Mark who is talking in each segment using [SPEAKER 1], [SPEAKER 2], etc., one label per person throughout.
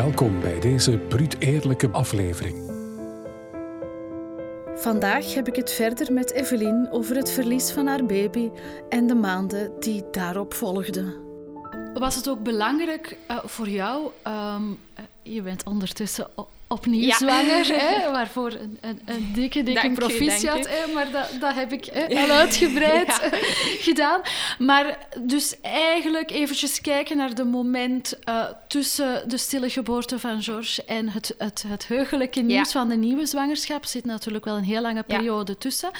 [SPEAKER 1] Welkom bij deze bruut eerlijke aflevering.
[SPEAKER 2] Vandaag heb ik het verder met Evelien over het verlies van haar baby en de maanden die daarop volgden. Was het ook belangrijk uh, voor jou? Um, je bent ondertussen opnieuw ja. zwanger, hè, waarvoor een, een, een dikke, dikke dank proficiat. hè, maar dat, dat heb ik hè, al uitgebreid ja. gedaan. Maar dus eigenlijk eventjes kijken naar de moment uh, tussen de stille geboorte van George en het, het, het heugelijke nieuws van de nieuwe zwangerschap. zit natuurlijk wel een heel lange periode tussen.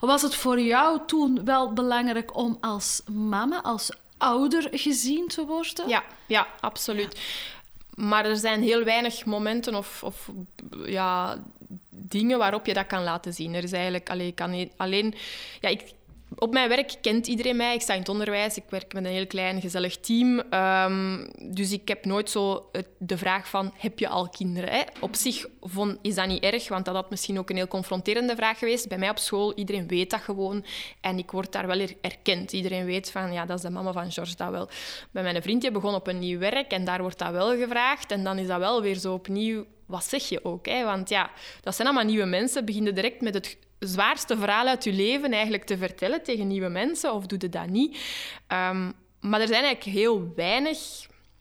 [SPEAKER 2] Was het voor jou toen wel belangrijk om als mama, als ouder gezien te worden?
[SPEAKER 3] Ja, ja absoluut. Maar er zijn heel weinig momenten of, of ja, dingen waarop je dat kan laten zien. Er is eigenlijk alleen, kan alleen ja, ik, op mijn werk kent iedereen mij. Ik sta in het onderwijs. Ik werk met een heel klein, gezellig team. Um, dus ik heb nooit zo de vraag van, heb je al kinderen? Hè? Op zich vond, is dat niet erg, want dat had misschien ook een heel confronterende vraag geweest. Bij mij op school, iedereen weet dat gewoon. En ik word daar wel erkend. Iedereen weet van, ja, dat is de mama van George, dat wel. Bij mijn vriendje begon op een nieuw werk en daar wordt dat wel gevraagd. En dan is dat wel weer zo opnieuw wat zeg je ook? Hè? Want ja, dat zijn allemaal nieuwe mensen. Beginnen direct met het zwaarste verhaal uit je leven eigenlijk te vertellen tegen nieuwe mensen, of doe je dat niet? Um, maar er zijn eigenlijk heel weinig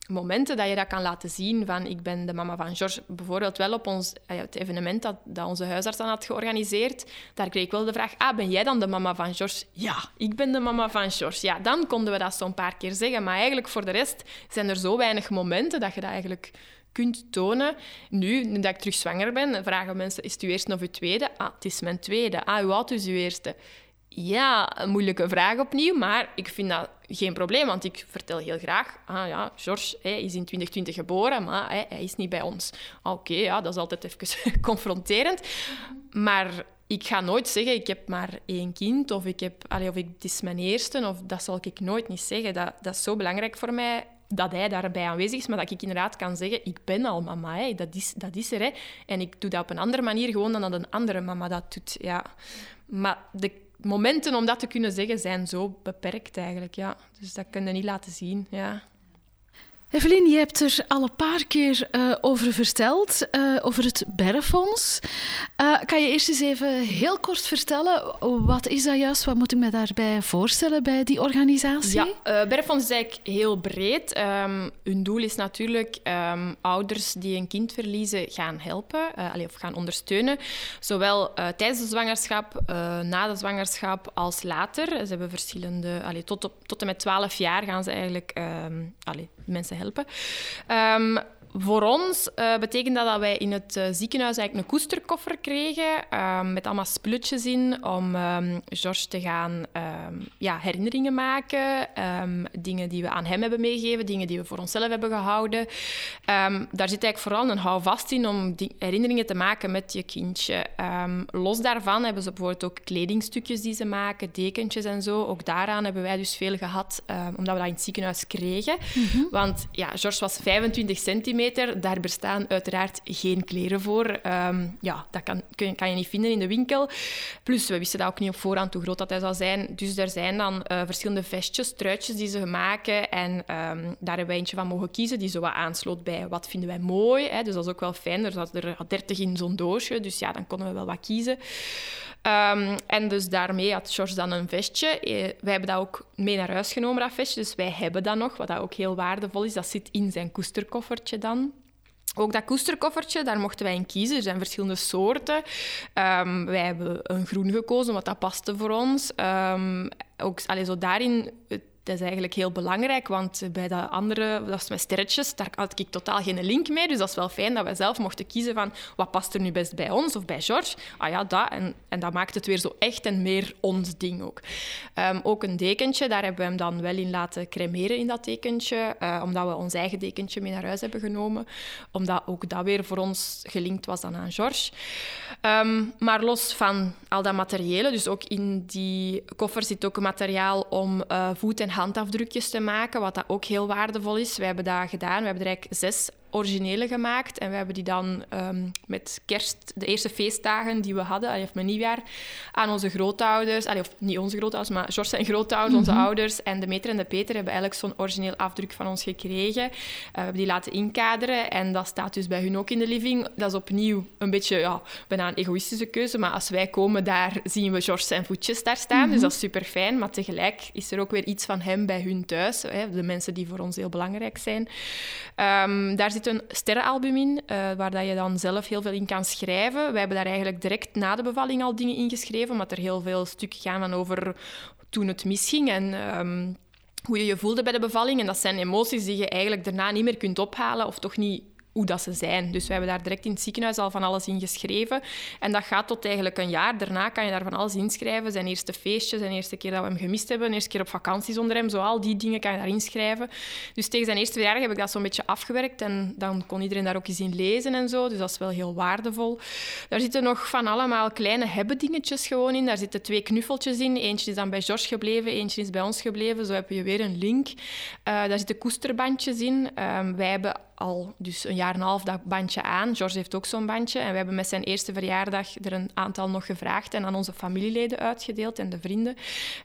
[SPEAKER 3] momenten dat je dat kan laten zien. Van, ik ben de mama van George. Bijvoorbeeld wel op ons, eh, het evenement dat, dat onze huisarts dan had georganiseerd. Daar kreeg ik wel de vraag, ah, ben jij dan de mama van George? Ja, ik ben de mama van George. Ja, dan konden we dat zo'n paar keer zeggen. Maar eigenlijk voor de rest zijn er zo weinig momenten dat je dat eigenlijk kunt tonen. Nu, nu dat ik terug zwanger ben, vragen mensen, is het uw eerste of uw tweede? Ah, het is mijn tweede. Ah, hoe oud is uw eerste? Ja, een moeilijke vraag opnieuw, maar ik vind dat geen probleem, want ik vertel heel graag, ah ja, George hij is in 2020 geboren, maar hij, hij is niet bij ons. Ah, oké, ja, dat is altijd even confronterend. Maar ik ga nooit zeggen, ik heb maar één kind, of, ik heb, allee, of ik, het is mijn eerste, of dat zal ik nooit niet zeggen. Dat, dat is zo belangrijk voor mij dat hij daarbij aanwezig is, maar dat ik inderdaad kan zeggen, ik ben al mama, hè. Dat, is, dat is er. Hè. En ik doe dat op een andere manier gewoon dan dat een andere mama dat doet. Ja. Maar de momenten om dat te kunnen zeggen zijn zo beperkt eigenlijk. Ja. Dus dat kun je niet laten zien. Ja.
[SPEAKER 2] Evelien, je hebt er al een paar keer uh, over verteld, uh, over het Berrefonds. Uh, kan je eerst eens even heel kort vertellen, wat is dat juist? Wat moet ik me daarbij voorstellen bij die organisatie?
[SPEAKER 3] Ja, Berrefonds is eigenlijk heel breed. Um, hun doel is natuurlijk um, ouders die een kind verliezen gaan helpen, of gaan ondersteunen. Zowel tijdens de zwangerschap, na de zwangerschap als later. Ze hebben verschillende... Tot, tot en met 12 jaar gaan ze eigenlijk allee, mensen helpen. Um, voor ons uh, betekent dat dat wij in het uh, ziekenhuis eigenlijk een koesterkoffer kregen uh, met allemaal spulletjes in om um, George te gaan um, ja, herinneringen maken, dingen die we aan hem hebben meegegeven, dingen die we voor onszelf hebben gehouden. daar zit eigenlijk vooral een houvast in om herinneringen te maken met je kindje. los daarvan hebben ze bijvoorbeeld ook kledingstukjes die ze maken, dekentjes en zo. Ook daaraan hebben wij dus veel gehad, omdat we dat in het ziekenhuis kregen. Mm -hmm. Want ja, George was 25 centimeter daar bestaan uiteraard geen kleren voor. Um, ja, dat kan, kan je niet vinden in de winkel. Plus, we wisten dat ook niet op voorhand hoe groot dat hij zou zijn. Dus er zijn dan uh, verschillende vestjes, truitjes die ze maken. En um, daar hebben wij eentje van mogen kiezen die zo wat aansloot bij wat vinden wij mooi. Hè. Dus dat is ook wel fijn. Er zaten er 30 in zo'n doosje, dus ja, dan konden we wel wat kiezen. Um, en dus daarmee had George dan een vestje. Eh, wij hebben dat ook mee naar huis genomen, dat vestje. Dus wij hebben dat nog, wat dat ook heel waardevol is. Dat zit in zijn koesterkoffertje dan. Ook dat koesterkoffertje, daar mochten wij in kiezen. Er zijn verschillende soorten. Um, wij hebben een groen gekozen, want dat paste voor ons. Um, ook allee, zo daarin dat is eigenlijk heel belangrijk, want bij dat andere, dat is met sterretjes, daar had ik totaal geen link mee. Dus dat is wel fijn dat wij zelf mochten kiezen van wat past er nu best bij ons of bij George. Ah ja, dat. En, en dat maakt het weer zo echt en meer ons ding ook. Um, ook een dekentje, daar hebben we hem dan wel in laten cremeren in dat dekentje, uh, omdat we ons eigen dekentje mee naar huis hebben genomen. Omdat ook dat weer voor ons gelinkt was dan aan George. Um, maar los van al dat materiële, dus ook in die koffer zit ook materiaal om uh, voet en handafdrukjes te maken, wat dat ook heel waardevol is. We hebben dat gedaan. We hebben er eigenlijk zes originele gemaakt. En we hebben die dan um, met kerst, de eerste feestdagen die we hadden, of met nieuwjaar, aan onze grootouders, of niet onze grootouders, maar George en grootouders, onze mhm. ouders en de meter en de Peter hebben eigenlijk zo'n origineel afdruk van ons gekregen. Uh, we hebben die laten inkaderen en dat staat dus bij hun ook in de living. Dat is opnieuw een beetje, ja, bijna een egoïstische keuze, maar als wij komen daar, zien we George zijn voetjes daar staan, dus mhm. dat is super fijn. Maar tegelijk is er ook weer iets van hem bij hun thuis, hè, de mensen die voor ons heel belangrijk zijn. Um, daar zit een sterrenalbum in, uh, waar dat je dan zelf heel veel in kan schrijven. We hebben daar eigenlijk direct na de bevalling al dingen in geschreven, omdat er heel veel stukken gaan van over toen het misging en... Um, hoe je je voelde bij de bevalling. En dat zijn emoties die je eigenlijk daarna niet meer kunt ophalen of toch niet hoe dat ze zijn. Dus we hebben daar direct in het ziekenhuis al van alles in geschreven. En dat gaat tot eigenlijk een jaar. Daarna kan je daar van alles inschrijven. Zijn eerste feestjes, zijn eerste keer dat we hem gemist hebben, eerste keer op vakantie zonder hem. Zo al die dingen kan je daar inschrijven. Dus tegen zijn eerste verjaardag heb ik dat zo'n beetje afgewerkt. En dan kon iedereen daar ook eens in lezen en zo. Dus dat is wel heel waardevol. Daar zitten nog van allemaal kleine hebben-dingetjes gewoon in. Daar zitten twee knuffeltjes in. Eentje is dan bij George gebleven, eentje is bij ons gebleven. Zo heb je weer een link. Uh, daar zitten koesterbandjes in. Uh, wij hebben al dus een jaar en een half dat bandje aan. George heeft ook zo'n bandje. En we hebben met zijn eerste verjaardag er een aantal nog gevraagd en aan onze familieleden uitgedeeld en de vrienden.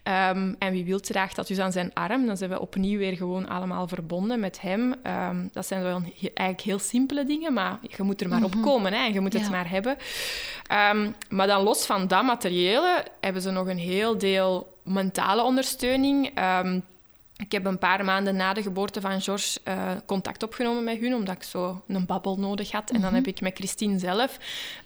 [SPEAKER 3] Um, en wie wil draagt dat dus aan zijn arm. Dan zijn we opnieuw weer gewoon allemaal verbonden met hem. Um, dat zijn wel eigenlijk heel simpele dingen, maar je moet er maar op mhm. komen hè, en je moet het maar hebben. Um, maar dan los van dat materiële hebben ze nog een heel deel mentale ondersteuning. Ik heb een paar maanden na de geboorte van George uh, contact opgenomen met hun, omdat ik zo een babbel nodig had. En dan mhm. heb ik met Christine zelf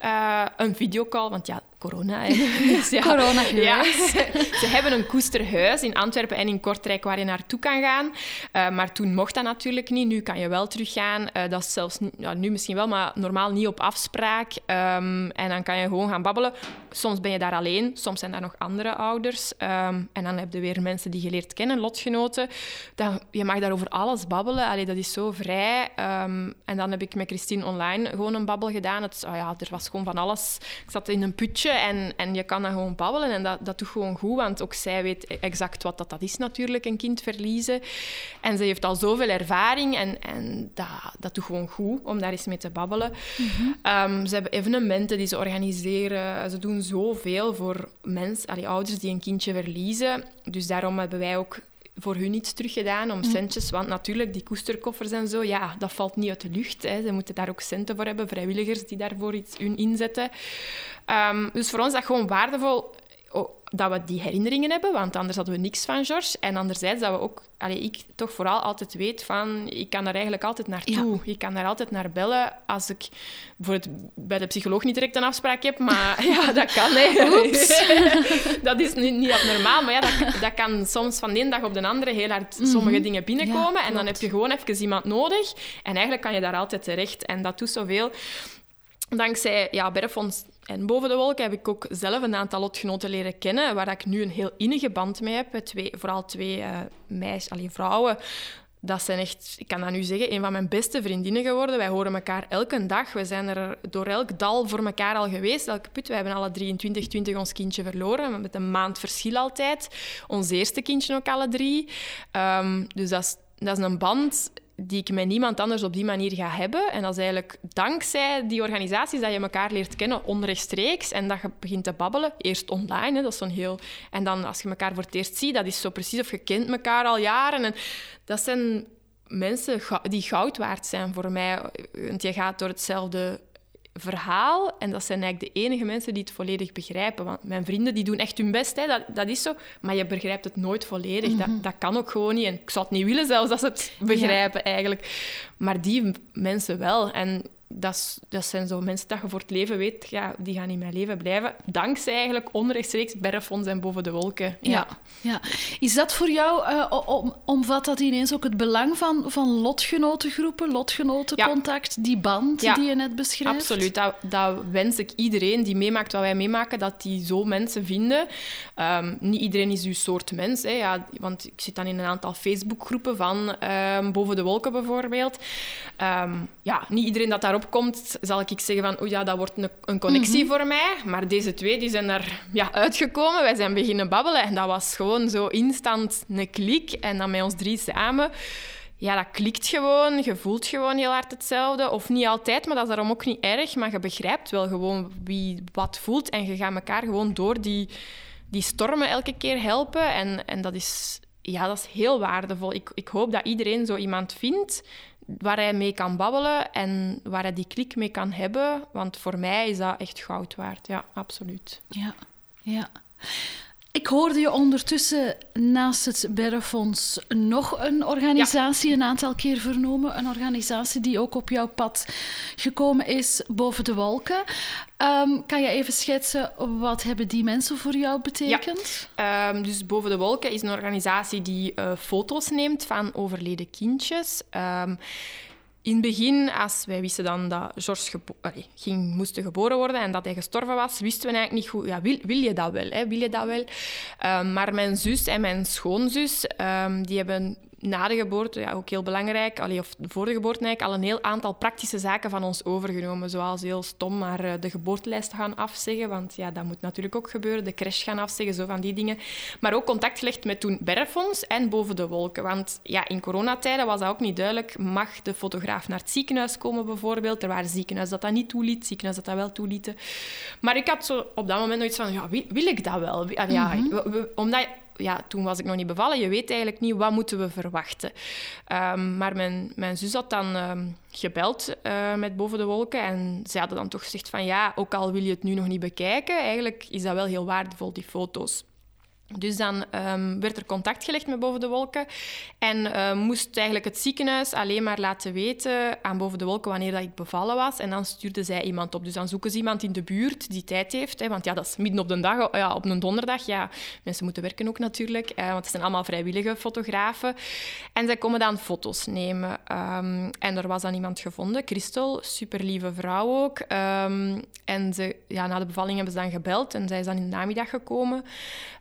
[SPEAKER 3] uh, een videocall, want ja, corona.
[SPEAKER 2] Dus ja, corona ja,
[SPEAKER 3] ze, hebben een koesterhuis in Antwerpen en in Kortrijk waar je naartoe kan gaan. Uh, maar toen mocht dat natuurlijk niet. Nu kan je wel teruggaan. Uh, dat is zelfs ja, nu misschien wel, maar normaal niet op afspraak. Um, en dan kan je gewoon gaan babbelen. Soms ben je daar alleen, soms zijn daar nog andere ouders. Um, en dan heb je weer mensen die je leert kennen, lotgenoten. Dan, je mag daar over alles babbelen. Allee, dat is zo vrij. Um, en dan heb ik met Christine online gewoon een babbel gedaan. Het, oh ja, er was gewoon van alles. Ik zat in een putje en, en je kan dan gewoon babbelen en dat, dat doet gewoon goed, want ook zij weet exact wat dat, dat is natuurlijk, een kind verliezen. En ze heeft al zoveel ervaring en, en dat, dat doet gewoon goed om daar eens mee te babbelen. Mhm. Ehm, ze hebben evenementen die ze organiseren. Ze doen zoveel voor mensen, ouders die een kindje verliezen. Dus daarom hebben wij ook voor hun iets teruggedaan om mhm. centjes. Want natuurlijk, die koesterkoffers en zo, ja, dat valt niet uit de lucht. Hè. Ze moeten daar ook centen voor hebben, vrijwilligers die daarvoor iets hun inzetten. Um, dus voor ons is dat gewoon waardevol dat we die herinneringen hebben, want anders hadden we niks van George. En anderzijds dat we ook, allee, ik toch vooral altijd weet van, ik kan daar eigenlijk altijd naartoe. Ja. Ik kan daar altijd naar bellen als ik bijvoorbeeld bij de psycholoog niet direct een afspraak heb, maar ja, dat kan. Hè. dat is niet, niet abnormaal, maar ja, dat, dat, kan soms van de ene dag op de andere heel hard mhm. sommige dingen binnenkomen. en dan heb je gewoon even iemand nodig. En eigenlijk kan je daar altijd terecht. En dat doet zoveel. Dankzij ja, Berrefonds en boven de wolken heb ik ook zelf een aantal lotgenoten leren kennen, waar ik nu een heel innige band mee heb. Twee, vooral twee uh, meisjes, alleen vrouwen. Dat zijn echt, ik kan dat nu zeggen, een van mijn beste vriendinnen geworden. Wij horen elkaar elke dag. We zijn er door elk dal voor elkaar al geweest, elke put. We hebben alle 23, 20 ons kindje verloren, met een maand verschil altijd. Ons eerste kindje ook alle drie. Um, dus dat is, dat is een band die ik met niemand anders op die manier ga hebben. En dat is eigenlijk dankzij die organisaties dat je elkaar leert kennen onrechtstreeks en dat je begint te babbelen. Eerst online, hè, dat is zo'n heel... En dan als je elkaar voor het eerst ziet, dat is zo precies of je kent elkaar al jaren. En dat zijn mensen die goud waard zijn voor mij. Want je gaat door hetzelfde verhaal. En dat zijn eigenlijk de enige mensen die het volledig begrijpen. Want mijn vrienden die doen echt hun best, hè. Dat, dat is zo. Maar je begrijpt het nooit volledig. dat, mhm. dat kan ook gewoon niet. En ik zou het niet willen zelfs dat ze het begrijpen, eigenlijk. Maar die mensen wel. En dat, dat zijn zo mensen dat je voor het leven weet, ja, die gaan in mijn leven blijven. Dankzij eigenlijk onrechtstreeks Berrefonds en Boven de Wolken. Ja.
[SPEAKER 2] ja. Is dat voor jou, uh, om, omvat dat ineens ook het belang van, van lotgenotengroepen, lotgenotencontact, die band die je net beschrijft?
[SPEAKER 3] Absoluut. Dat, dat wens ik iedereen die meemaakt wat wij meemaken, dat die zo mensen vinden. Um, niet iedereen is uw soort mens. Hè, ja, want ik zit dan in een aantal Facebookgroepen van um, Boven de Wolken bijvoorbeeld. Um, ja, niet iedereen dat daarop komt, zal ik zeggen van, oh ja, dat wordt een, een connectie mhm. voor mij. Maar deze twee die zijn daar ja, uitgekomen. Wij zijn beginnen babbelen en dat was gewoon zo instant een klik. En dan met ons drie samen ja, dat klikt gewoon. Je voelt gewoon heel hard hetzelfde. Of niet altijd, maar dat is daarom ook niet erg. Maar je begrijpt wel gewoon wie wat voelt. En je gaat elkaar gewoon door die, die stormen elke keer helpen. En, en dat, is, ja, dat is heel waardevol. Ik, ik hoop dat iedereen zo iemand vindt waar hij mee kan babbelen en waar hij die klik mee kan hebben. Want voor mij is dat echt goud waard. Ja, absoluut.
[SPEAKER 2] Ja, ja. Ik hoorde je ondertussen naast het Berrefonds nog een organisatie een aantal keer vernoemen. Een organisatie die ook op jouw pad gekomen is, Boven de Wolken. Ehm, kan je even schetsen, wat hebben die mensen voor jou betekend?
[SPEAKER 3] Ja. Um, dus Boven de Wolken is een organisatie die uh, foto's neemt van overleden kindjes. Um, in het begin, als wij wisten dan dat George ging, moest geboren worden en dat hij gestorven was, wisten we eigenlijk niet goed, ja, wil, wil je dat wel? Hè? Wil je dat wel? Um, maar mijn zus en mijn schoonzus, um, die hebben na de geboorte, ja, ook heel belangrijk, allee, of voor de geboorte eigenlijk, al een heel aantal praktische zaken van ons overgenomen. Zoals heel stom maar uh, de geboortelijst gaan afzeggen, want ja, dat moet natuurlijk ook gebeuren. De crash gaan afzeggen, zo van die dingen. Maar ook contact gelegd met toen Berfons en Boven de Wolken. Want ja, in coronatijden was dat ook niet duidelijk. Mag de fotograaf naar het ziekenhuis komen bijvoorbeeld? Er waren ziekenhuizen dat dat niet toeliet, ziekenhuizen dat dat wel toelieten. Maar ik had zo op dat moment nooit van, ja, wil, wil ik dat wel? Ja, mm -hmm. omdat ja, toen was ik nog niet bevallen. Je weet eigenlijk niet wat moeten we verwachten. Um, maar mijn, mijn zus had dan um, gebeld uh, met Boven de Wolken. En zij hadden dan toch gezegd van ja, ook al wil je het nu nog niet bekijken, eigenlijk is dat wel heel waardevol, die foto's. Dus dan um, werd er contact gelegd met Boven de Wolken en uh, moest eigenlijk het ziekenhuis alleen maar laten weten aan Boven de Wolken wanneer dat ik bevallen was. En dan stuurde zij iemand op. Dus dan zoeken ze iemand in de buurt die tijd heeft. Hè, want ja, dat is midden op de dag, ja, op een donderdag. Ja, mensen moeten werken ook natuurlijk, uh, want het zijn allemaal vrijwillige fotografen. En zij komen dan foto's nemen. Um, en er was dan iemand gevonden, Christel, super lieve vrouw ook. En ze, ja, na de bevalling hebben ze dan gebeld en zij is dan in de namiddag gekomen.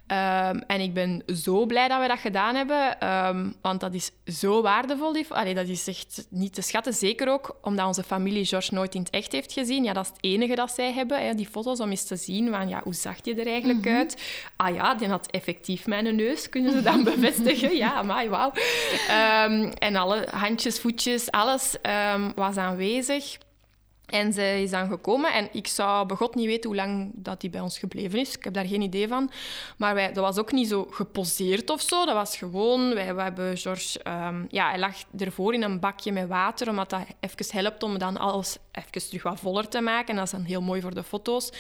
[SPEAKER 3] Um, en ik ben zo blij dat we dat gedaan hebben, um, want dat is zo waardevol. Die, allee, dat is echt niet te schatten. Zeker ook omdat onze familie George nooit in het echt heeft gezien. Ja, dat is het enige dat zij hebben, hè, die foto's, om eens te zien van, ja, hoe zag je er eigenlijk mm-hmm. uit? Ah ja, die had effectief mijn neus, kunnen ze dan bevestigen. ja, maar wauw. Um, en alle handjes, voetjes, alles was aanwezig. En ze is dan gekomen en ik zou begot niet weten hoe lang dat die bij ons gebleven is. Ik heb daar geen idee van. Maar wij, dat was ook niet zo geposeerd of zo. Dat was gewoon... Wij, hebben George... Um, ja, hij lag ervoor in een bakje met water, omdat dat even helpt om dan alles even terug wat voller te maken. En dat is dan heel mooi voor de foto's.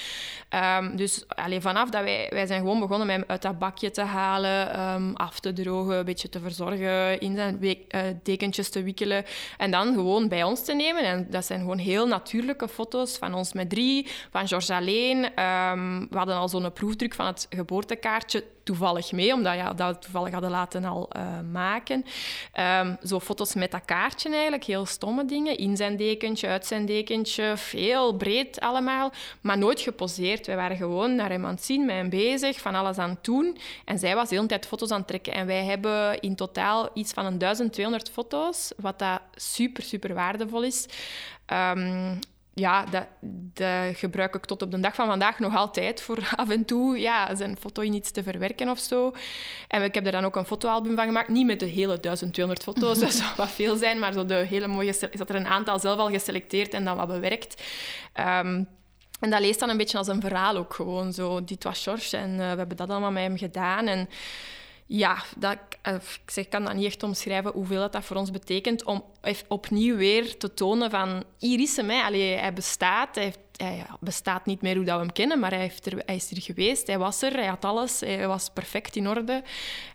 [SPEAKER 3] Um, dus allee, vanaf dat wij... Wij zijn gewoon begonnen met hem uit dat bakje te halen, um, af te drogen, een beetje te verzorgen, in zijn week, uh, dekentjes te wikkelen. En dan gewoon bij ons te nemen. En dat zijn gewoon heel natuurlijk foto's van ons met drie, van George alleen. Um, we hadden al zo'n proefdruk van het geboortekaartje toevallig mee, omdat ja, dat toevallig hadden laten al uh, maken. Um, zo foto's met dat kaartje eigenlijk, heel stomme dingen. In zijn dekentje, uit zijn dekentje, heel breed allemaal, maar nooit geposeerd. Wij waren gewoon naar hem aan het zien, met hem bezig, van alles aan het doen. En zij was de hele tijd foto's aan het trekken. En wij hebben in totaal iets van een 1200 foto's, wat dat super, super waardevol is. Um, ja, dat, dat, gebruik ik tot op de dag van vandaag nog altijd voor af en toe ja, zijn foto in iets te verwerken of zo. En ik heb er dan ook een fotoalbum van gemaakt. Niet met de hele 1200 foto's, dat zou wat veel zijn, maar zo de hele mooie... Is dat er een aantal zelf al geselecteerd en dan wat bewerkt. Um, en dat leest dan een beetje als een verhaal ook gewoon zo. Dit was George en uh, we hebben dat allemaal met hem gedaan. En ja, dat, eh, ik zeg, kan dat niet echt omschrijven hoeveel dat, dat voor ons betekent om opnieuw weer te tonen van hier is hem. Hè. Allee, hij bestaat, hij, heeft, hij, bestaat niet meer hoe dat we hem kennen, maar hij, heeft er, hij is er geweest, hij was er, hij had alles, hij was perfect in orde.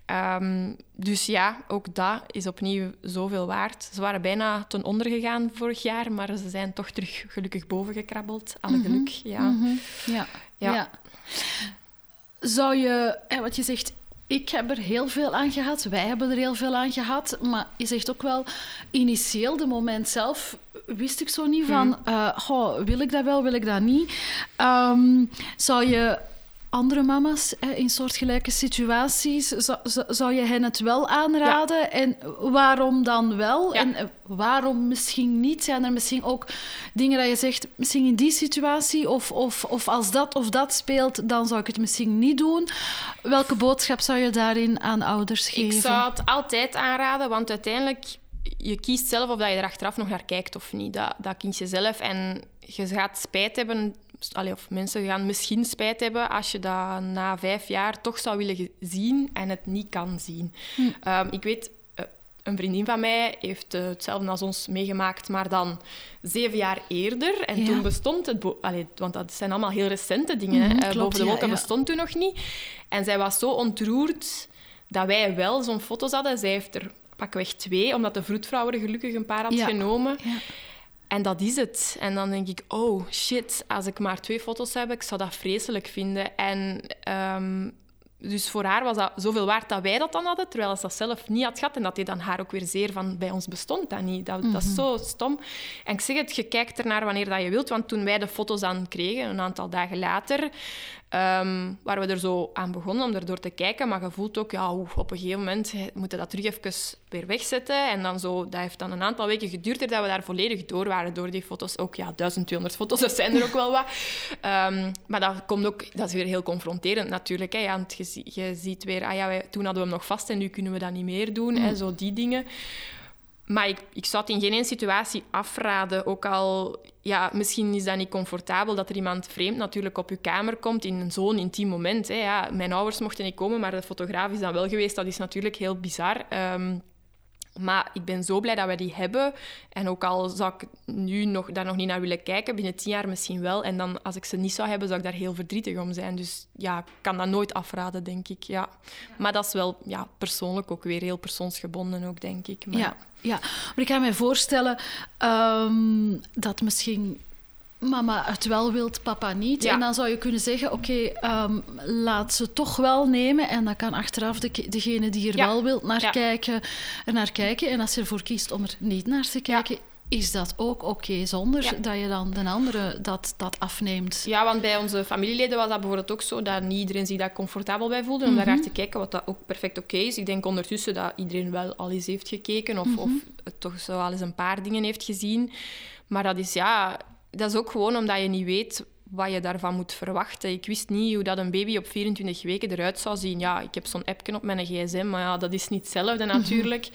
[SPEAKER 3] Um, dus ja, ook dat is opnieuw zoveel waard. Ze waren bijna ten onder gegaan vorig jaar, maar ze zijn toch terug gelukkig boven gekrabbeld. Alle mm -hmm. geluk, ja.
[SPEAKER 2] Mm -hmm. ja. ja. ja. Zou je, wat je zegt, ik heb er heel veel aan gehad. Wij hebben er heel veel aan gehad. Maar je zegt ook wel, initieel, de moment zelf, wist ik zo niet van... Uh, wil ik dat wel, wil ik dat niet? Um, zou je andere mama's in soortgelijke situaties, zou, zou je hen het wel aanraden? Ja. En waarom dan wel? Ja. En eh, waarom misschien niet? Zijn er misschien ook dingen dat je zegt, misschien in die situatie, of, of, of als dat of dat speelt, dan zou ik het misschien niet doen? Welke boodschap zou je daarin aan ouders geven?
[SPEAKER 3] Ik zou het altijd aanraden, want uiteindelijk je kiest zelf of dat je er achteraf nog naar kijkt of niet. Dat, dat kies je zelf. En je gaat spijt hebben, allee, of mensen gaan misschien spijt hebben als je dat na vijf jaar toch zou willen zien en het niet kan zien. Hm. Ehm, ik weet, eh, een vriendin van mij heeft hetzelfde als ons meegemaakt, maar dan zeven jaar eerder. En toen bestond het... Allee, want dat zijn allemaal heel recente dingen. Mm Boven de wolken bestond toen nog niet. En zij was zo ontroerd dat wij wel zo'n foto's hadden. Zij heeft er pakweg twee, omdat de vroedvrouw er gelukkig een paar had genomen. En dat is het. En dan denk ik, oh shit, als ik maar twee foto's heb, ik zou dat vreselijk vinden. En um, dus voor haar was dat zoveel waard dat wij dat dan hadden, terwijl ze dat zelf niet had gehad. En dat hij dan haar ook weer zeer van, bij ons bestond dat niet. Dat, dat is mhm. zo stom. En ik zeg het, je kijkt ernaar wanneer dat je wilt. Want toen wij de foto's dan kregen, een aantal dagen later, Um, waar we er zo aan begonnen om erdoor te kijken. Maar je voelt ook, ja, op een gegeven moment moeten dat terug even weer wegzetten. En dan zo, dat heeft dan een aantal weken geduurd dat we daar volledig door waren door die foto's. Ook ja, 1200 foto's, dat zijn er ook wel wat. Um, maar dat, komt ook, dat is weer heel confronterend natuurlijk. Hè. Ja, want je, je ziet weer, ah ja, wij, toen hadden we hem nog vast en nu kunnen we dat niet meer doen. Hè, mm. zo die dingen. Maar ik, ik zou het in geen één situatie afraden. Ook al, ja, misschien is dat niet comfortabel dat er iemand vreemd natuurlijk op je kamer komt in zo'n intiem moment. Hè. Ja, mijn ouders mochten niet komen, maar de fotograaf is dan wel geweest. Dat is natuurlijk heel bizar. Um, maar ik ben zo blij dat we die hebben. En ook al zou ik nu nog, daar nog niet naar willen kijken, binnen tien jaar misschien wel. En dan, als ik ze niet zou hebben, zou ik daar heel verdrietig om zijn. Dus ja, ik kan dat nooit afraden, denk ik. Ja. Maar dat is wel ja, persoonlijk ook weer heel persoonsgebonden, ook, denk ik. Maar...
[SPEAKER 2] Ja, ja, maar ik kan me voorstellen um, dat misschien mama het wel wilt, papa niet. En dan zou je kunnen zeggen, oké, ehm, laat ze toch wel nemen. En dan kan achteraf de, degene die er wel wilt naar, kijken, er naar kijken. En als je ervoor kiest om er niet naar te kijken... Is dat ook oké, zonder dat je dan de andere dat, dat afneemt?
[SPEAKER 3] Ja, want bij onze familieleden was dat bijvoorbeeld ook zo, dat niet iedereen zich daar comfortabel bij voelde om daar naar mhm. te kijken, wat dat ook perfect oké is. Ik denk ondertussen dat iedereen wel al eens heeft gekeken of, mm of toch zo al eens een paar dingen heeft gezien. Maar dat is ja, dat is ook gewoon omdat je niet weet wat je daarvan moet verwachten. Ik wist niet hoe dat een baby op 24 weken eruit zou zien. Ja, ik heb zo'n appje op mijn gsm, maar ja, dat is niet hetzelfde mhm. natuurlijk.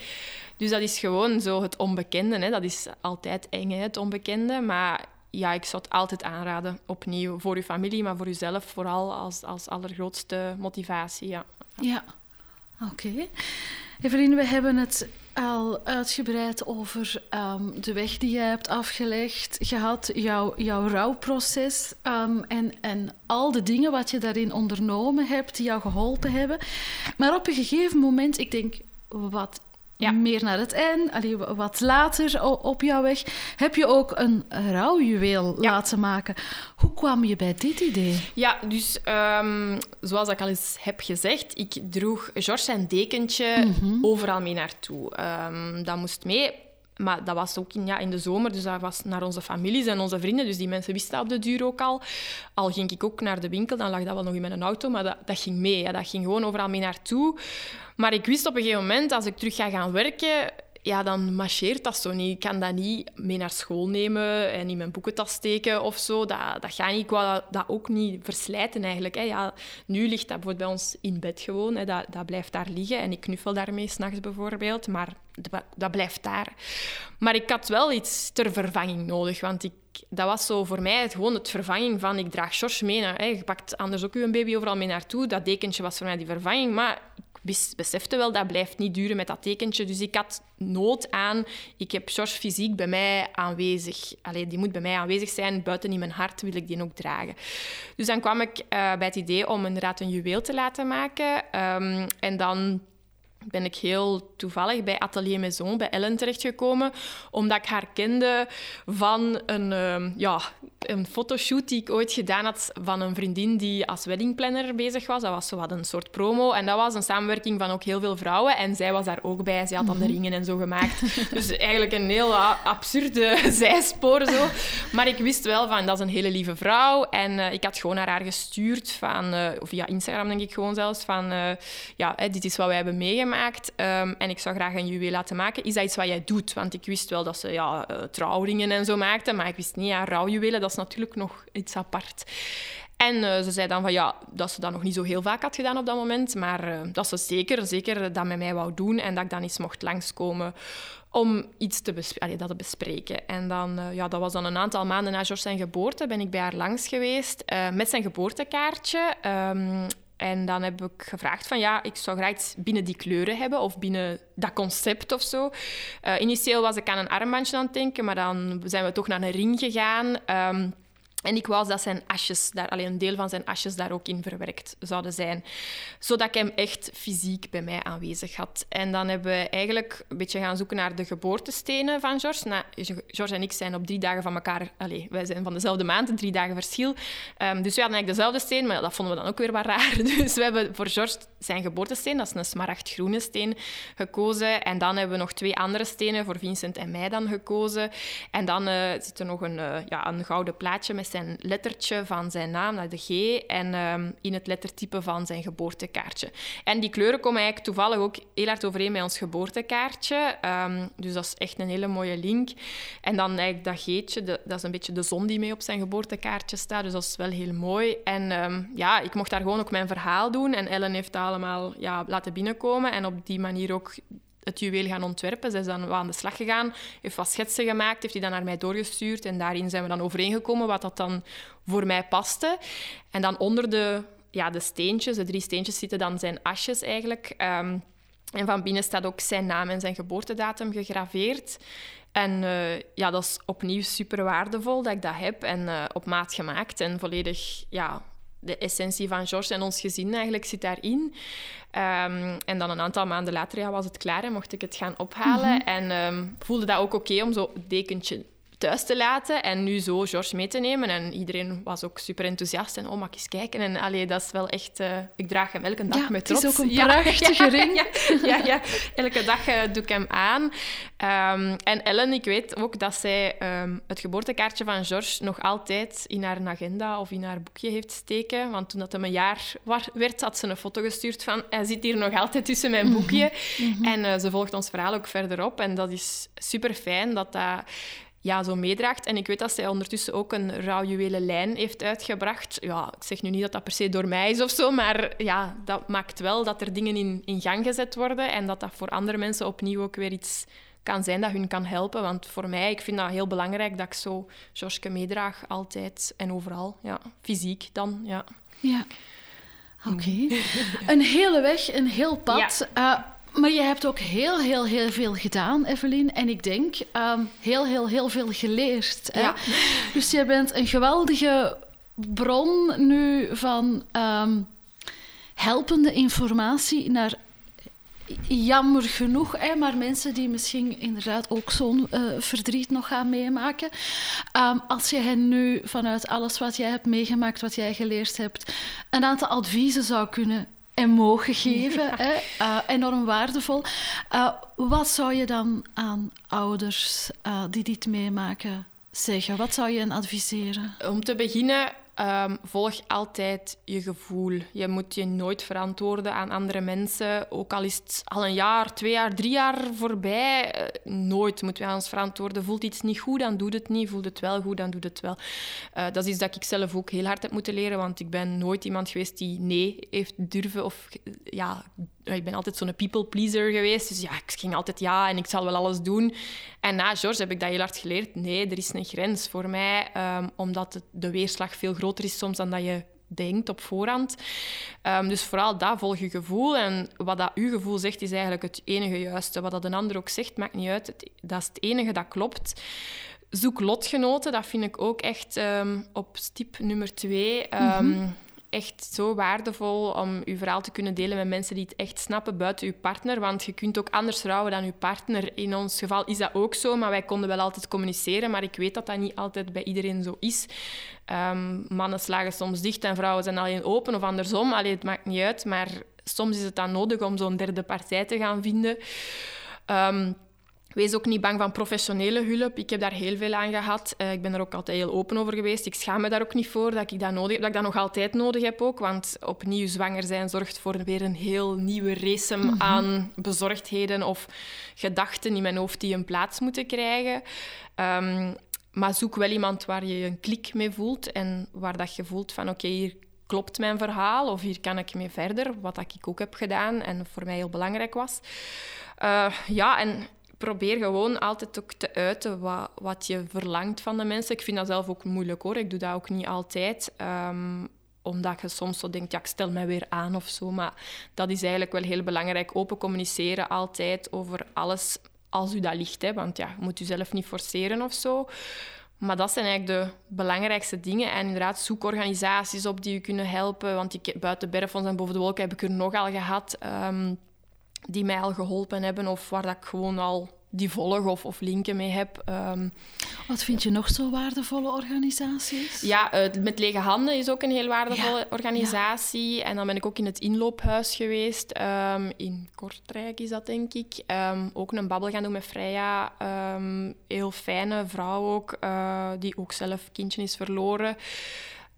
[SPEAKER 3] Dus dat is gewoon zo het onbekende. Hè. Dat is altijd eng, hè, het onbekende. Maar ja, ik zou het altijd aanraden. Opnieuw, voor je familie, maar voor jezelf vooral als, als allergrootste motivatie. Ja,
[SPEAKER 2] ja. oké. Okay. Evelien, we hebben het al uitgebreid over ehm, de weg die je hebt afgelegd, gehad, jouw, jouw rouwproces um, en, en al de dingen wat je daarin ondernomen hebt, die jou geholpen hebben. Maar op een gegeven moment, ik denk, wat ja. meer naar het eind, wat later op jouw weg, heb je ook een rouwjuweel laten maken. Hoe kwam je bij dit idee?
[SPEAKER 3] Ja, dus um, zoals ik al eens heb gezegd, ik droeg George zijn dekentje mhm. overal mee naartoe. Um, dat moest mee. Maar dat was ook in, ja, in de zomer, dus dat was naar onze families en onze vrienden. Dus die mensen wisten dat op de duur ook al. Al ging ik ook naar de winkel, dan lag dat wel nog in mijn auto, maar dat, dat ging mee. Ja. Dat ging gewoon overal mee naartoe. Maar ik wist op een gegeven moment, als ik terug ga gaan werken, ja, dan marcheert dat zo niet. Ik kan dat niet mee naar school nemen en in mijn boekentas steken of zo. Dat, dat gaat. Ik wou dat, ook niet verslijten eigenlijk. Hè. Ja, nu ligt dat bijvoorbeeld bij ons in bed gewoon. Hè. Dat, dat blijft daar liggen en ik knuffel daarmee s'nachts bijvoorbeeld. Maar dat, blijft daar. Maar ik had wel iets ter vervanging nodig, want ik dat was zo voor mij het, gewoon het vervanging van ik draag George mee. Hè. Je pakt anders ook uw baby overal mee naartoe. Dat dekentje was voor mij die vervanging. Maar besefte wel, dat blijft niet duren met dat tekentje. Dus ik had nood aan, ik heb George fysiek bij mij aanwezig. Allee, die moet bij mij aanwezig zijn, buiten in mijn hart wil ik die ook dragen. Dus dan kwam ik uh, bij het idee om inderdaad een juweel te laten maken. Um, en dan ben ik heel toevallig bij Atelier Maison, bij Ellen terechtgekomen, omdat ik haar kende van een, uh, ja, een fotoshoot die ik ooit gedaan had van een vriendin die als weddingplanner bezig was. Dat was zo wat een soort promo. En dat was een samenwerking van ook heel veel vrouwen. En zij was daar ook bij. Zij had dan de mhm. ringen en zo gemaakt. dus eigenlijk een heel absurde zijspoor zo. Maar ik wist wel van, dat is een hele lieve vrouw. En uh, ik had gewoon naar haar gestuurd van, uh, via Instagram denk ik gewoon zelfs, van uh, ja, dit is wat wij hebben meegemaakt. Um, en ik zou graag een juweel laten maken. Is dat iets wat jij doet? Want ik wist wel dat ze ja, trouwringen en zo maakte. Maar ik wist niet, ja, rouwjuwelen, dat is natuurlijk nog iets apart. En eh, ze zei dan van ja, dat ze dat nog niet zo heel vaak had gedaan op dat moment, maar uh, dat ze zeker, zeker dat met mij wou doen en dat ik dan eens mocht langskomen om iets te, allee, dat te bespreken. En dan, ja, dat was dan een aantal maanden na George zijn geboorte, ben ik bij haar langs geweest met zijn geboortekaartje. Um, en dan heb ik gevraagd van ja, ik zou graag iets binnen die kleuren hebben of binnen dat concept of zo. Uh, initieel was ik aan een armbandje aan het denken, maar dan zijn we toch naar een ring gegaan. Um, en ik wou dat zijn asjes, daar, alleen een deel van zijn asjes daar ook in verwerkt zouden zijn. Zodat ik hem echt fysiek bij mij aanwezig had. En dan hebben we eigenlijk een beetje gaan zoeken naar de geboortestenen van George. Nou, George en ik zijn op drie dagen van elkaar... Allez, wij zijn van dezelfde maand, drie dagen verschil. Um, dus we hadden eigenlijk dezelfde steen, maar dat vonden we dan ook weer wat raar. Dus we hebben voor George zijn geboortesteen, dat is een smaragdgroene steen, gekozen. En dan hebben we nog twee andere stenen, voor Vincent en mij dan gekozen. En dan uh, zit er nog een, uh, ja, een gouden plaatje met zijn lettertje van zijn naam, naar de G, en ehm, in het lettertype van zijn geboortekaartje. En die kleuren komen eigenlijk toevallig ook heel hard overeen met ons geboortekaartje. Um, dus dat is echt een hele mooie link. En dan eigenlijk dat G'tje, dat is een beetje de zon die mee op zijn geboortekaartje staat. Dus dat is wel heel mooi. En um, ja, ik mocht daar gewoon ook mijn verhaal doen. En Ellen heeft dat allemaal ja, laten binnenkomen. En op die manier ook het juweel gaan ontwerpen. Ze is dan aan de slag gegaan, heeft wat schetsen gemaakt, heeft die dan naar mij doorgestuurd. En daarin zijn we dan overeengekomen wat dat dan voor mij paste. En dan onder de, ja, de steentjes, de drie steentjes, zitten dan zijn asjes eigenlijk. Um, en van binnen staat ook zijn naam en zijn geboortedatum gegraveerd. En uh, ja, dat is opnieuw super waardevol dat ik dat heb en uh, op maat gemaakt en volledig ja, de essentie van George en ons gezin eigenlijk zit daarin. Um, en dan een aantal maanden later ja, was het klaar en mocht ik het gaan ophalen. Mm -hmm. En um, voelde dat ook oké okay om zo dekentje thuis te laten en nu zo George mee te nemen. En iedereen was ook super enthousiast en oh, mag eens kijken. En allee, dat is wel echt... Uh, ik draag hem elke dag
[SPEAKER 2] ja,
[SPEAKER 3] met trots.
[SPEAKER 2] het is ook een prachtige
[SPEAKER 3] ja,
[SPEAKER 2] ring.
[SPEAKER 3] Ja, ja, elke dag uh, doe ik hem aan. Um, en Ellen, ik weet ook dat zij um, het geboortekaartje van George nog altijd in haar agenda of in haar boekje heeft steken. Want toen dat hem een jaar werd, had ze een foto gestuurd van hij zit hier nog altijd tussen mijn boekje. Mm -hmm. En uh, ze volgt ons verhaal ook verder op. En dat is super fijn dat dat ja, zo meedraagt. En ik weet dat zij ondertussen ook een rouwjuwelen lijn heeft uitgebracht. Ja, ik zeg nu niet dat dat per se door mij is of zo, maar ja, dat maakt wel dat er dingen in, in gang gezet worden en dat dat voor andere mensen opnieuw ook weer iets kan zijn dat hun kan helpen. Want voor mij, ik vind dat heel belangrijk dat ik zo George meedraag, altijd en overal. Ja, fysiek dan, ja.
[SPEAKER 2] Ja. Oké. Okay. een hele weg, een heel pad. Ja. Uh, maar je hebt ook heel, heel, heel veel gedaan, Evelien. En ik denk um, heel, heel, heel veel geleerd. Hè?
[SPEAKER 3] Ja.
[SPEAKER 2] Dus je bent een geweldige bron nu van um, helpende informatie naar jammer genoeg, hè, maar mensen die misschien inderdaad ook zo'n uh, verdriet nog gaan meemaken. Um, als je hen nu vanuit alles wat jij hebt meegemaakt, wat jij geleerd hebt, een aantal adviezen zou kunnen en mogen geven. Ja. Hè? Uh, enorm waardevol. Uh, wat zou je dan aan ouders uh, die dit meemaken zeggen? Wat zou je hen adviseren?
[SPEAKER 3] Om te beginnen, um, volg altijd je gevoel. Je moet je nooit verantwoorden aan andere mensen. Ook al is het al een jaar, twee jaar, drie jaar voorbij. nooit moeten we ons verantwoorden. Voelt iets niet goed, dan doet het niet. Voelt het wel goed, dan doet het wel. dat is iets dat ik zelf ook heel hard heb moeten leren. Want ik ben nooit iemand geweest die nee heeft durven of ja, ik ben altijd zo'n people pleaser geweest. Dus ja, ik ging altijd ja en ik zal wel alles doen. En na George heb ik dat heel hard geleerd. Nee, er is een grens voor mij, um, omdat de weerslag veel groter is soms dan dat je denkt op voorhand. Um, dus vooral dat, volg je gevoel. En wat dat uw gevoel zegt, is eigenlijk het enige juiste. Wat dat een ander ook zegt, maakt niet uit. Dat is het enige dat klopt. Zoek lotgenoten, dat vind ik ook echt um, op stip nummer twee. Mm-hmm echt zo waardevol om je verhaal te kunnen delen met mensen die het echt snappen buiten je partner. Want je kunt ook anders rouwen dan je partner. In ons geval is dat ook zo, maar wij konden wel altijd communiceren. Maar ik weet dat dat niet altijd bij iedereen zo is. Um, mannen slagen soms dicht en vrouwen zijn alleen open of andersom. Allee, het maakt niet uit, maar soms is het dan nodig om zo'n derde partij te gaan vinden. Um, Wees ook niet bang van professionele hulp. Ik heb daar heel veel aan gehad. Uh, ik ben er ook altijd heel open over geweest. Ik schaam me daar ook niet voor dat ik dat nodig heb, dat ik dat nog altijd nodig heb ook. Want opnieuw zwanger zijn zorgt voor weer een heel nieuwe race mm -hmm. aan bezorgdheden of gedachten in mijn hoofd die een plaats moeten krijgen. Um, maar zoek wel iemand waar je een klik mee voelt en waar dat je voelt van oké, hier klopt mijn verhaal of hier kan ik mee verder, wat dat ik ook heb gedaan en voor mij heel belangrijk was. Uh, ja, en probeer gewoon altijd ook te uiten wat, wat je verlangt van de mensen. Ik vind dat zelf ook moeilijk hoor, ik doe dat ook niet altijd. Um, omdat je soms zo denkt, ja, ik stel mij weer aan of zo. Maar dat is eigenlijk wel heel belangrijk. Open communiceren altijd over alles als u dat ligt. Hè. Want ja, je moet u zelf niet forceren of zo. Maar dat zijn eigenlijk de belangrijkste dingen. En inderdaad, zoek organisaties op die u kunnen helpen. Want ik, buiten Berfons en Boven de Wolken heb ik er nogal gehad... Um, die mij al geholpen hebben of waar dat ik gewoon al die volg of, of linken mee heb. Ehm,
[SPEAKER 2] Wat vind je nog zo waardevolle organisaties?
[SPEAKER 3] Ja, uh, met Lege Handen is ook een heel waardevolle organisatie. En dan ben ik ook in het inloophuis geweest. Um, in Kortrijk is dat, denk ik. Um, ook een babbel gaan doen met Freya. heel fijne vrouw ook, uh, die ook zelf kindje is verloren.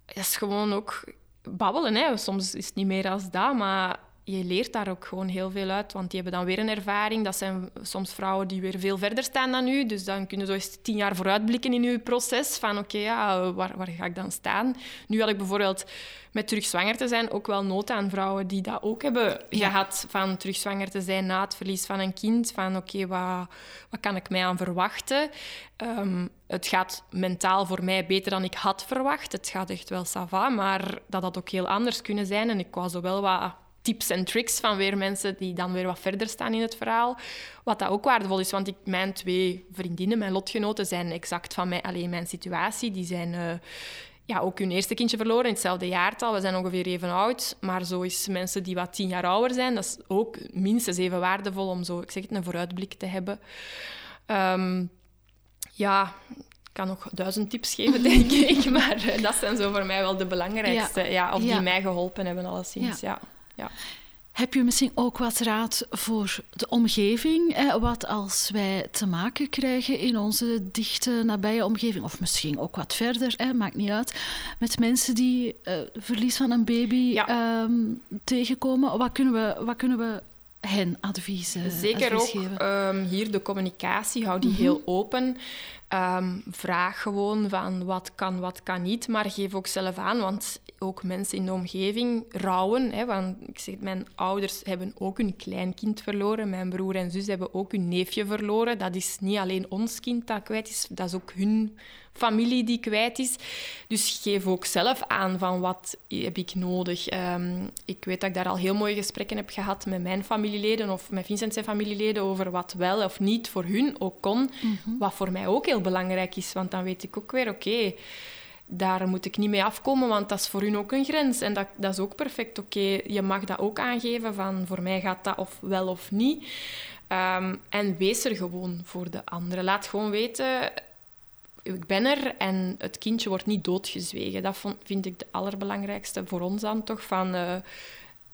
[SPEAKER 3] Dat is gewoon ook babbelen. Hè. Soms is het niet meer als dat, maar je leert daar ook gewoon heel veel uit, want die hebben dan weer een ervaring. Dat zijn soms vrouwen die weer veel verder staan dan u. Dus dan kunnen zo eens tien jaar vooruitblikken in uw proces. Van oké, ja, waar, waar ga ik dan staan? Nu had ik bijvoorbeeld met terug zwanger te zijn ook wel nood aan vrouwen die dat ook hebben gehad. Van terug zwanger te zijn na het verlies van een kind. Van oké, wat, wat kan ik mij aan verwachten? Um, het gaat mentaal voor mij beter dan ik had verwacht. Het gaat echt wel sava, maar dat had ook heel anders kunnen zijn. En ik wou zo wel wat tips en tricks van weer mensen die dan weer wat verder staan in het verhaal. Wat dat ook waardevol is, want ik, mijn twee vriendinnen, mijn lotgenoten, zijn exact van mij, alleen mijn situatie. Die zijn uh, ja, ook hun eerste kindje verloren in hetzelfde jaartal. We zijn ongeveer even oud. Maar zo is mensen die wat tien jaar ouder zijn, dat is ook minstens even waardevol om zo, ik zeg het, een vooruitblik te hebben. Um, ja, ik kan nog duizend tips geven, denk ik. Maar uh, dat zijn zo voor mij wel de belangrijkste. Ja. ja of die mij geholpen hebben, alleszins. Ja. ja. Ja.
[SPEAKER 2] Heb je misschien ook wat raad voor de omgeving? Hè? Wat als wij te maken krijgen in onze dichte, nabije omgeving, of misschien ook wat verder, hè? maakt niet uit, met mensen die uh, verlies van een baby ehm, tegenkomen? Wat kunnen we, wat kunnen we hen adviezen
[SPEAKER 3] Zeker
[SPEAKER 2] advies
[SPEAKER 3] ook um, hier de communicatie, hou die mm -hmm. heel open. Um, vraag gewoon van wat kan, wat kan niet, maar geef ook zelf aan, want ook mensen in de omgeving rouwen. Hè, want ik zeg, mijn ouders hebben ook hun kleinkind verloren. Mijn broer en zus hebben ook hun neefje verloren. Dat is niet alleen ons kind dat kwijt is, dat is ook hun familie die kwijt is. Dus geef ook zelf aan van wat heb ik nodig. Um, ik weet dat ik daar al heel mooie gesprekken heb gehad met mijn familieleden of met Vincent zijn familieleden over wat wel of niet voor hun ook kon. Mm -hmm. Wat voor mij ook heel belangrijk is, want dan weet ik ook weer, oké... Okay, daar moet ik niet mee afkomen, want dat is voor hun ook een grens. En dat, dat is ook perfect. Oké, je mag dat ook aangeven van voor mij gaat dat of wel of niet. Um, en wees er gewoon voor de anderen. Laat gewoon weten, ik ben er en het kindje wordt niet doodgezwegen. Dat vind ik de allerbelangrijkste voor ons dan toch. Van, uh,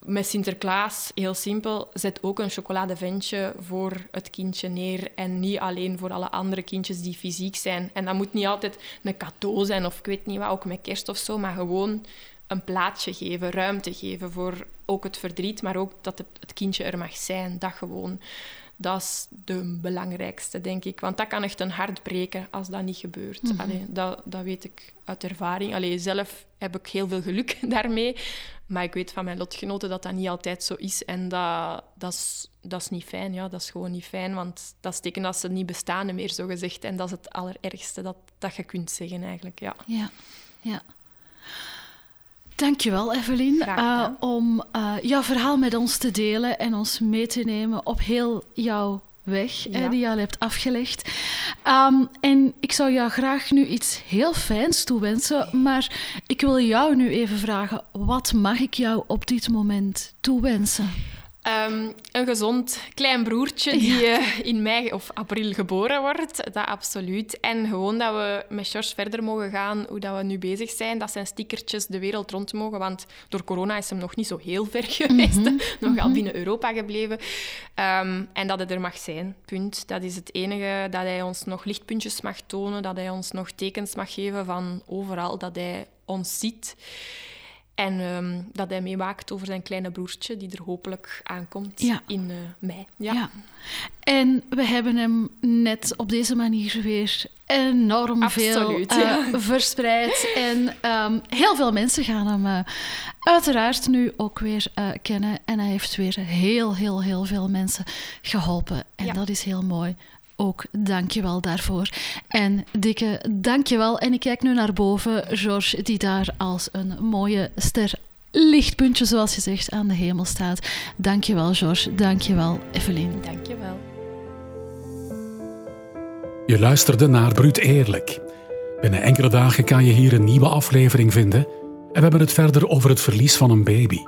[SPEAKER 3] met Sinterklaas, heel simpel, zet ook een chocoladeventje voor het kindje neer en niet alleen voor alle andere kindjes die fysiek zijn. En dat moet niet altijd een cadeau zijn of ik weet niet wat, ook met kerst of zo, maar gewoon een plaatsje geven, ruimte geven voor ook het verdriet, maar ook dat het kindje er mag zijn, dat gewoon. Dat is de belangrijkste, denk ik. Want dat kan echt een hart breken als dat niet gebeurt. Mm Allee, dat, dat weet ik uit ervaring. Allee, zelf heb ik heel veel geluk daarmee. Maar ik weet van mijn lotgenoten dat dat niet altijd zo is. En dat, dat, is, dat is niet fijn. Ja. Dat is gewoon niet fijn. Want dat betekent dat ze niet bestaan meer, zo gezegd. En dat is het allerergste dat, dat je kunt zeggen, eigenlijk. Ja,
[SPEAKER 2] ja. ja. Dankjewel, Evelien, uh, om uh, jouw verhaal met ons te delen en ons mee te nemen op heel jouw weg ja. die je al hebt afgelegd. Um, en ik zou jou graag nu iets heel fijns toewensen, maar ik wil jou nu even vragen, wat mag ik jou op dit moment toewensen?
[SPEAKER 3] Um, een gezond klein broertje die ja. uh, in mei of april geboren wordt, dat absoluut. En gewoon dat we met George verder mogen gaan hoe dat we nu bezig zijn. Dat zijn stickertjes de wereld rond mogen, want door corona is hem nog niet zo heel ver geweest. Mm -hmm. nog mm -hmm. binnen Europa gebleven. Um, en dat het er mag zijn, punt. Dat is het enige, dat hij ons nog lichtpuntjes mag tonen, dat hij ons nog tekens mag geven van overal, dat hij ons ziet. En ehm, dat hij meewaakt over zijn kleine broertje, die er hopelijk aankomt in uh, mei. Ja. ja.
[SPEAKER 2] En we hebben hem net op deze manier weer enorm veel uh, verspreid. En um, heel veel mensen gaan hem uh, uiteraard nu ook weer kennen. En hij heeft weer heel, heel, heel veel mensen geholpen. En dat is heel mooi ook dankjewel daarvoor. En dikke dankjewel. En ik kijk nu naar boven, George, die daar als een mooie ster lichtpuntje, zoals je zegt, aan de hemel staat. Dankjewel, George. Dankjewel, Evelien.
[SPEAKER 3] Dankjewel.
[SPEAKER 1] Je luisterde naar Bruut Eerlijk. Binnen enkele dagen kan je hier een nieuwe aflevering vinden. En we hebben het verder over het verlies van een baby.